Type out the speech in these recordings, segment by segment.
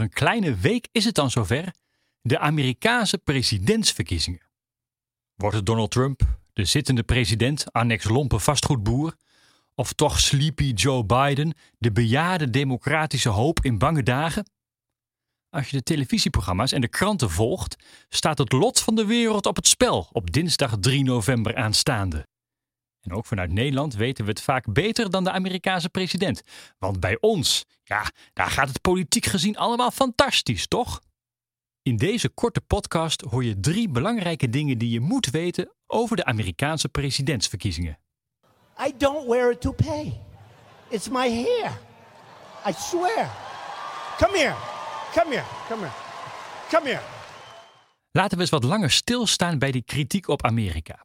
Een kleine week is het dan zover. De Amerikaanse presidentsverkiezingen. Wordt het Donald Trump, de zittende president, annex lompe vastgoedboer? Of toch sleepy Joe Biden, de bejaarde democratische hoop in bange dagen? Als je de televisieprogramma's en de kranten volgt, staat het lot van de wereld op het spel op dinsdag 3 november aanstaande. En ook vanuit Nederland weten we het vaak beter dan de Amerikaanse president. Want bij ons, ja, daar gaat het politiek gezien allemaal fantastisch, toch? In deze korte podcast hoor je drie belangrijke dingen die je moet weten over de Amerikaanse presidentsverkiezingen. I don't wear a toupee. It's my hair. I swear. Come here. Come here. Come here. Come here. Laten we eens wat langer stilstaan bij die kritiek op Amerika.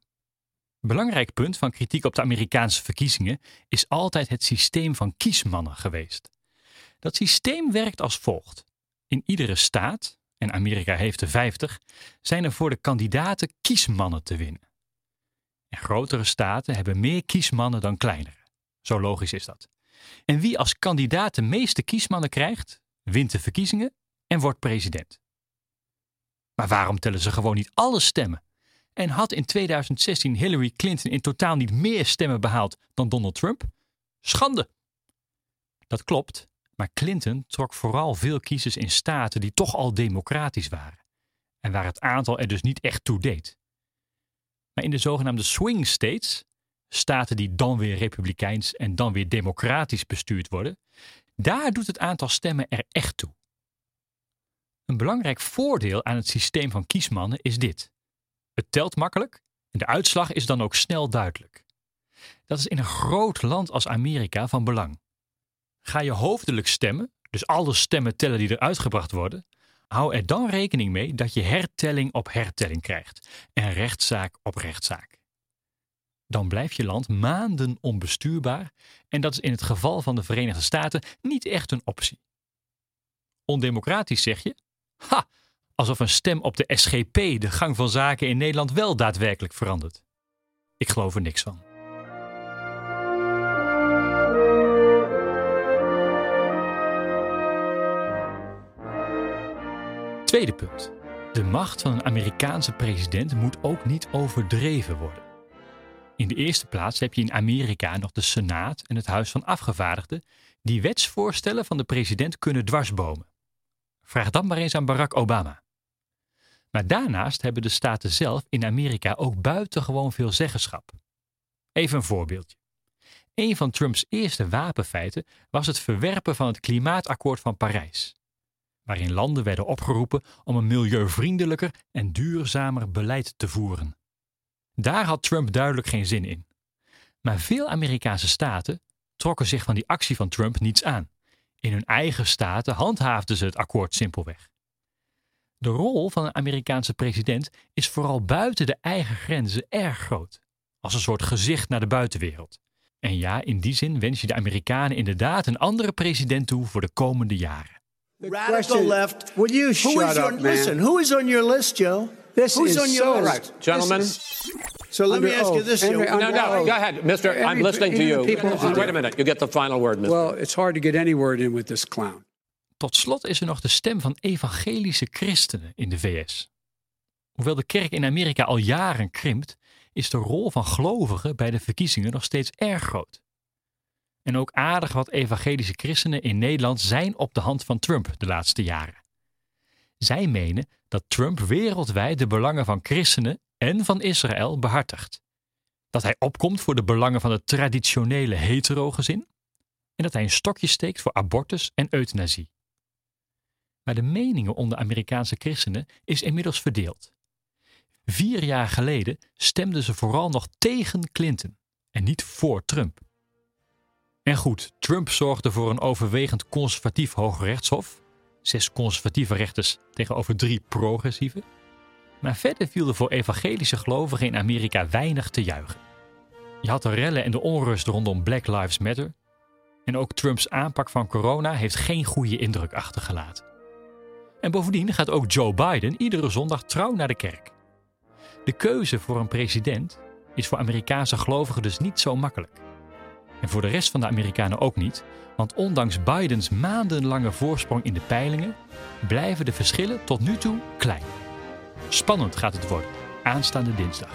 Belangrijk punt van kritiek op de Amerikaanse verkiezingen is altijd het systeem van kiesmannen geweest. Dat systeem werkt als volgt. In iedere staat, en Amerika heeft er 50, zijn er voor de kandidaten kiesmannen te winnen. En grotere staten hebben meer kiesmannen dan kleinere. Zo logisch is dat. En wie als kandidaat de meeste kiesmannen krijgt, wint de verkiezingen en wordt president. Maar waarom tellen ze gewoon niet alle stemmen? En had in 2016 Hillary Clinton in totaal niet meer stemmen behaald dan Donald Trump? Schande! Dat klopt, maar Clinton trok vooral veel kiezers in staten die toch al democratisch waren. En waar het aantal er dus niet echt toe deed. Maar in de zogenaamde swing states, staten die dan weer republikeins en dan weer democratisch bestuurd worden, daar doet het aantal stemmen er echt toe. Een belangrijk voordeel aan het systeem van kiesmannen is dit. Het telt makkelijk en de uitslag is dan ook snel duidelijk. Dat is in een groot land als Amerika van belang. Ga je hoofdelijk stemmen, dus alle stemmen tellen die er uitgebracht worden, hou er dan rekening mee dat je hertelling op hertelling krijgt en rechtszaak op rechtszaak. Dan blijft je land maanden onbestuurbaar en dat is in het geval van de Verenigde Staten niet echt een optie. Ondemocratisch zeg je? Ha, alsof een stem op de SGP de gang van zaken in Nederland wel daadwerkelijk verandert. Ik geloof er niks van. Tweede punt. De macht van een Amerikaanse president moet ook niet overdreven worden. In de eerste plaats heb je in Amerika nog de Senaat en het Huis van Afgevaardigden die wetsvoorstellen van de president kunnen dwarsbomen. Vraag dan maar eens aan Barack Obama. Maar daarnaast hebben de staten zelf in Amerika ook buitengewoon veel zeggenschap. Even een voorbeeldje. Een van Trumps eerste wapenfeiten was het verwerpen van het Klimaatakkoord van Parijs, waarin landen werden opgeroepen om een milieuvriendelijker en duurzamer beleid te voeren. Daar had Trump duidelijk geen zin in. Maar veel Amerikaanse staten trokken zich van die actie van Trump niets aan. In hun eigen staten handhaafden ze het akkoord simpelweg. De rol van een Amerikaanse president is vooral buiten de eigen grenzen erg groot, als een soort gezicht naar de buitenwereld. En ja, in die zin wens je de Amerikanen inderdaad een andere president toe voor de komende jaren. Radical left. Would you Who shut is up, on, man? Listen, who is on your list, Joe? This Who's is on your so list? right. Gentlemen. So let me ask you oath. this, Joe. No, no, oath. go ahead, Mister. I'm listening to you. Wait a minute. You get the final word, Mister. Well, it's hard to get any word in with this clown. Tot slot is er nog de stem van evangelische christenen in de VS. Hoewel de kerk in Amerika al jaren krimpt, is de rol van gelovigen bij de verkiezingen nog steeds erg groot. En ook aardig wat evangelische christenen in Nederland zijn op de hand van Trump de laatste jaren. Zij menen dat Trump wereldwijd de belangen van christenen en van Israël behartigt. Dat hij opkomt voor de belangen van het traditionele hetero-gezin en dat hij een stokje steekt voor abortus en euthanasie. Maar de meningen onder Amerikaanse christenen is inmiddels verdeeld. Vier jaar geleden stemden ze vooral nog tegen Clinton en niet voor Trump. En goed, Trump zorgde voor een overwegend conservatief hoogrechtshof. Zes conservatieve rechters tegenover drie progressieve. Maar verder viel er voor evangelische gelovigen in Amerika weinig te juichen. Je had de rellen en de onrust rondom Black Lives Matter. En ook Trumps aanpak van corona heeft geen goede indruk achtergelaten. En bovendien gaat ook Joe Biden iedere zondag trouw naar de kerk. De keuze voor een president is voor Amerikaanse gelovigen dus niet zo makkelijk. En voor de rest van de Amerikanen ook niet, want ondanks Bidens maandenlange voorsprong in de peilingen blijven de verschillen tot nu toe klein. Spannend gaat het worden, aanstaande dinsdag.